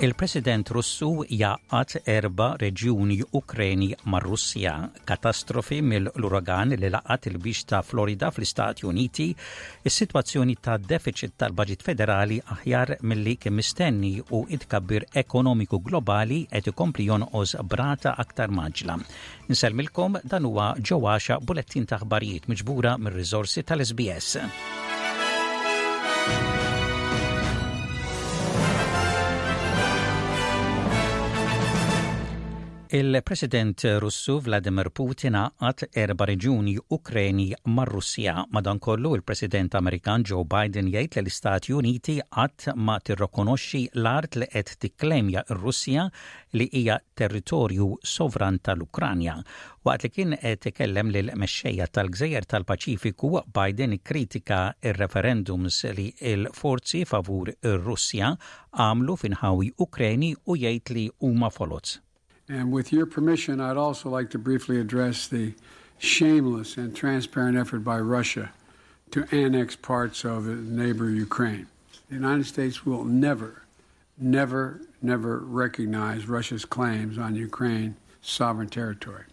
Il-President Russu jaqgħad erba reġjuni Ukreni mar-Russja. Katastrofi mill-uragan li laqat il-bix ta' Florida fl-Istati Uniti Is-sitwazzjoni ta' defiċit tal-baġit federali aħjar milli kien mistenni u t-tkabbir ekonomiku globali qed ikompli jonqos b'rata aktar mgħaġġla. Nsellmilkom dan huwa ġo għaxa bulettin ta' aħbarijiet miġbura mir-riżorsi tal-SBS. Il-President Russu Vladimir Putin għaqqad erba' reġjuni Ukreni mar-Russja. Madankollu, il-President Amerikan Joe Biden jgħid li l-Istati Uniti qatt ma tirrokonoxxi l-art li qed tikklemja r-Russja li hija territorju sovran tal-Ukranja. Waqt li kien qed ikellem lil mexxejja tal-gżejjer tal-Paċifiku, Biden ikkritika r-referendums li l-forzi favur ir-Russja għamlu finħawi Ukreni u jgħid li huma folots. And with your permission, I'd also like to briefly address the shameless and transparent effort by Russia to annex parts of neighbor Ukraine. The United States will never, never, never recognize Russia's claims on Ukraine's sovereign territory.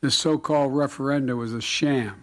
This so called referenda was a sham,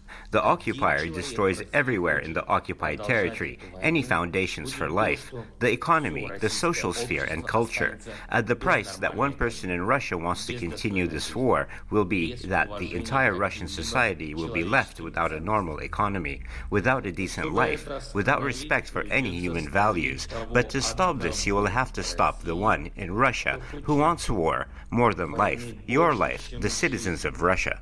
The occupier destroys everywhere in the occupied territory any foundations for life, the economy, the social sphere, and culture. At the price that one person in Russia wants to continue this war will be that the entire Russian society will be left without a normal economy, without a decent life, without respect for any human values. But to stop this, you will have to stop the one in Russia who wants war more than life, your life, the citizens of Russia.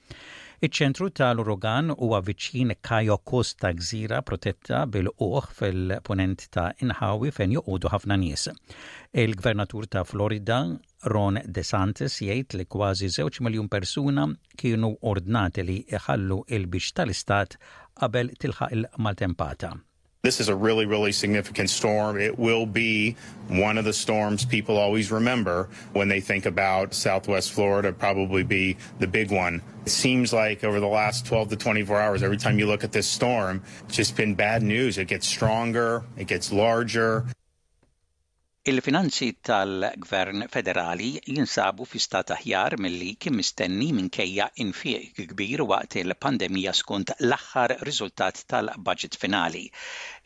Iċ-ċentru tal-urugan huwa viċin Cayo Costa gżira protetta bil-qugħ fil-Punent ta' inħawi fejn joqogħdu ħafna nies. Il-Gvernatur ta' Florida, Ron DeSantis jgħid li kważi żewġ miljun persuna kienu ordnati li jħallu il-biċċ tal-istat qabel tilħaq il-maltempata. This is a really, really significant storm. It will be one of the storms people always remember when they think about Southwest Florida, probably be the big one. It seems like over the last 12 to 24 hours, every time you look at this storm, it's just been bad news. It gets stronger, it gets larger. Il-finanzi tal-Gvern Federali jinsabu fi stat aħjar milli kien mistenni minkejja infiq kbir waqt il-pandemija skont l-aħħar riżultat tal-baġit finali.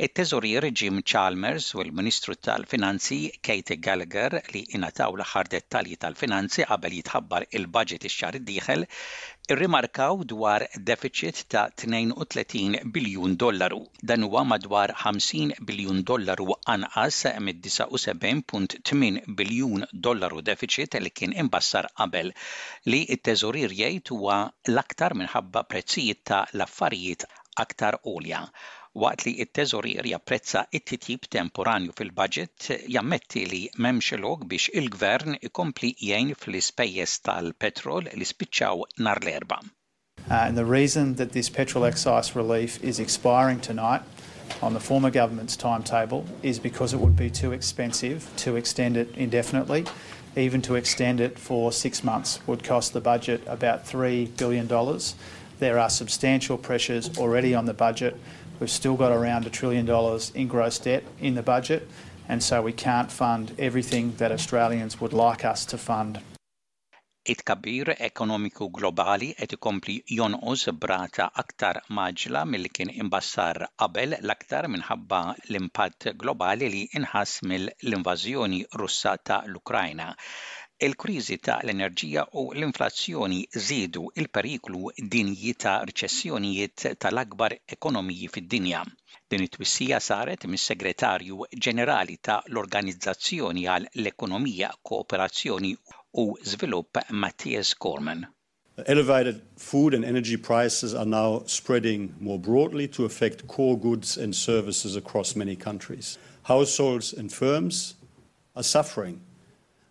It-Teżorier Jim Chalmers u l-Ministru tal-Finanzi Kate Gallagher li ingħataw l-aħħar dettalji tal-finanzi qabel jitħabbar il-baġit ix-xahar id-dieħel irrimarkaw dwar defiċit ta' 32 biljun dollaru. Dan huwa madwar 50 biljun dollaru anqas mid-79.8 biljun dollaru defiċit li kien imbassar qabel, li t-Teżorier jgħid huwa l-aktar minħabba prezzijiet ta' l-affarijiet aktar għolja. Waqt li t-Teżorier japprezza t-titjib temporanju fil-baġit, jammetti li m'hemmx lok biex il-Gvern ikompli jgħin fl-ispejjeż tal-petrol li spiċċaw nhar l-Erbgħa. Uh, and the reason that this petrol excise relief is expiring tonight on the former government's timetable is because it would be too expensive to extend it indefinitely. Even to extend it for six months would cost the budget about $3 billion. There are substantial pressures already on the budget. We've still got around a trillion dollars in gross debt in the budget, and so we can't fund everything that Australians would like us to fund. It-tkabbir ekonomiku globali qed ikompli jonqos b'rata aktar mgħaġġla milli kien imbassar qabel, l-aktar minħabba l-impatt globali li nħass mill-invażjoni Russa ta' l-Ukrajna. Il-kriżi ta' l-enerġija u l-inflazzjoni żiedu l-periklu dinji ta' riċessjonijiet ta' l-akbar ekonomiji fid-dinja. Din it-twissija saret mis-Segretarju Ġenerali ta' l-Organizzazzjoni għal l-Ekonomija, Kooperazzjoni u Żvilupp Mathias Cormann. Elevated food and energy prices are now spreading more broadly to affect core goods and services across many countries. Households and firms are suffering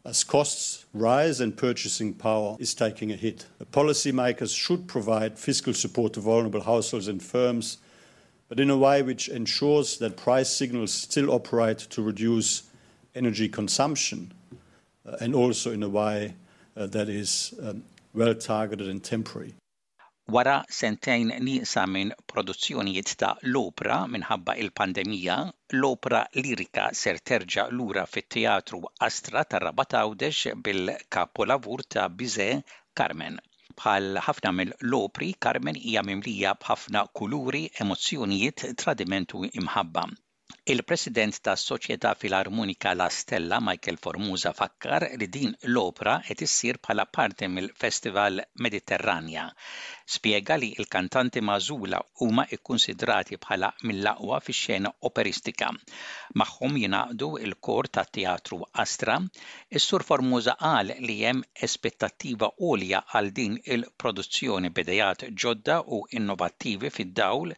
as costs rise and purchasing power is taking a hit. The policymakers should provide fiscal support to vulnerable households and firms, but in a way which ensures that price signals still operate to reduce energy consumption, uh, and also in a way uh, that is um, well targeted and temporary. Wara sentejn nieqsa minn produzzjonijiet ta' l-opra minħabba il-pandemija, l-opra lirika ser terġa' lura fit-Teatru Astra ta' Rabat Għawdex bil-kapolavur ta' Bizet, Carmen. Bħal ħafna mill-opri, Carmen hija mimlija b'ħafna kuluri, emozzjonijiet, tradiment u imħabba. Il-President tas-Soċjetà Filarmonika La Stella, Michael Formusa fakkar li din l-opra qed issir bħala parti mill-Festival Mediterranja. Spjega li l-kantanti magħżula huma kkunsidrati bħala mill-aqwa fix-xena operistika. Magħhom jingħaqdu l-Kor tat-Teatru Astra. Is-Sur Formusa qal li hemm aspettattiva għolja għal din il-produzzjoni b'ideat ġodda u innovattivi fid-dawl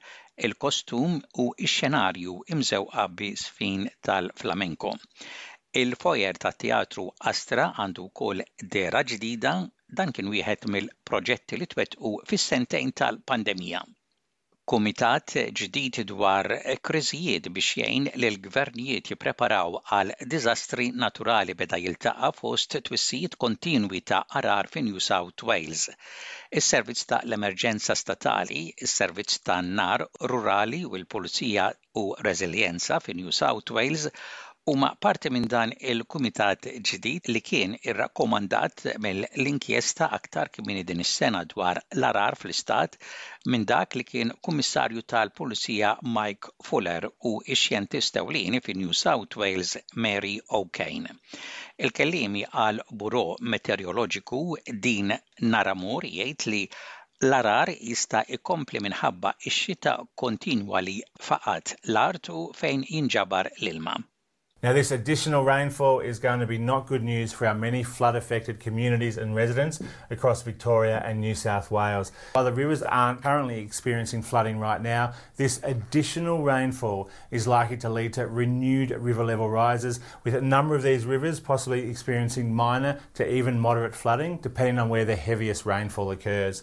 il-kostum u x-xenarju imżewqa bi żfin tal-flamenco. Il-foyer tat-Teatru Astra għandu wkoll dehra ġdida, dan kien wieħed mill-proġetti li twettqu fis-sentejn tal-pandemija. Kumitat ġdid dwar kriżijiet biex jgħin lill-gvernijiet jippreparaw għal diżastri naturali beda jiltaqa' fost twissijiet kontinwi ta' għargħar fi New South Wales. is-servizz ta' l-emerġenza statali, is-servizz tan-nar rurali u l-pulizija u reżiljenza fi New South Wales huma parti minn dan il-kumitat ġdid li kien irrakkomandat mill-inkjesta aktar kmieni din is-sena dwar l-għargħar fl-istat minn dak li kien kummissarju tal-pulizija Mike Fuller u x-xjentist ewlieni fi New South Wales Mary O'Kane. Il-kelliem jqal Bureau Meteoroloġiku Dean Narramore jgħid li l-għarar jista' jkompli minħabba x-xita kontinwa li faqgħet l-art u fejn jinġabar l-ilma. Now this additional rainfall is going to be not good news for our many flood affected communities and residents across Victoria and New South Wales. While the rivers aren't currently experiencing flooding right now, this additional rainfall is likely to lead to renewed river level rises with a number of these rivers possibly experiencing minor to even moderate flooding depending on where the heaviest rainfall occurs.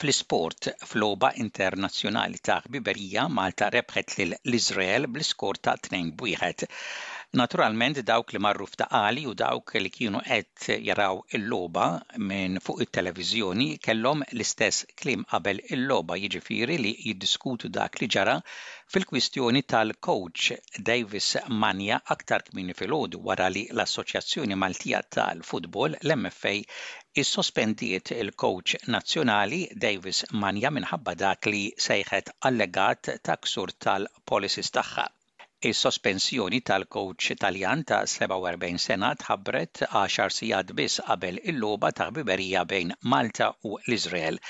Fl-isport, f'logħba internazzjonali ta' ħbiberija, Malta rebħet lil l-Iżrael bl-iskor ta' 2 b'wieħed. Naturalment dawk li marru f'ta' għali u dawk li kienu qed jaraw il-logħba minn fuq it-televiżjoni kellhom l-istess kliem qabel il-logħba, jiġifieri li jiddiskutu dak li ġara fil-kwistjoni tal-kowċ Davis Magna aktar kmieni filgħodu wara li l-Assoċjazzjoni Maltija tal-Futbol, l-MFA, issospendiet il-kowċ nazzjonali Davis Magna minħabba dak li sejħet allegat ta' ksur tal-policies tagħha. Is-sospensjoni tal-kowċ Taljan ta' 47 sena tħabbret għaxar sigħat biss qabel il-logħba ta' ħbiberija bejn Malta u l-Iżrael.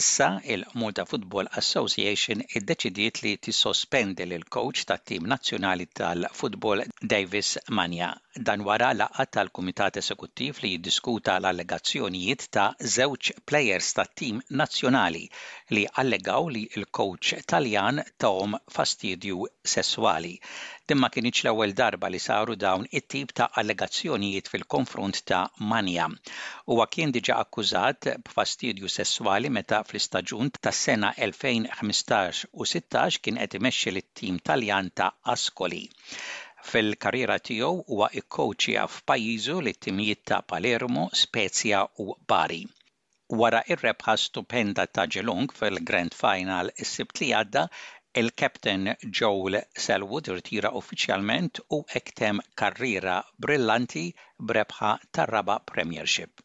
Issa, il-Malta Football Association iddeċidiet li tissospendi lill-kowċ tat-tim nazzjonali tal-futbol Davis Manya. Dan wara laqgħa tal-Kumitat Esekuttiv li jiddiskuta l-allegazzjonijiet ta' żewġ plejers tat-tim nazzjonali li allegaw li l-kowċ Taljan tahom fastidju sesswali. Din ma kinitx l-ewwel darba li saru dawn it-tip ta' allegazzjonijiet fil-konfront ta' Manjā. Huwa kien diġà akkużat b'fastidju sesswali meta fl-istaġun tas-sena 2015 u sittax kien qed imexxi lit-tim Taljan ta' Ascoli. Fil-karriera tiegħu huwa kkowċja f'pajjiżu lit-timijiet ta' Palermo, Spezia u Bari. Wara r-rebħa stupenda ta' Geelong fil-Grand Final is-Sibt li għadda, il-captain Joel Selwood irtira uffiċjalment u hekk temm karriera brillanti b'rebħa tar-raba' Premiership.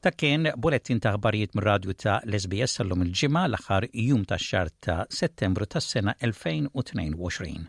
Dak kien bulettin ta' aħbarijiet mir-radju ta' l-SBS tal-lum il-ġimgħa l-aħħar jum tax-xahar ta' Settembru tas-sena 2022.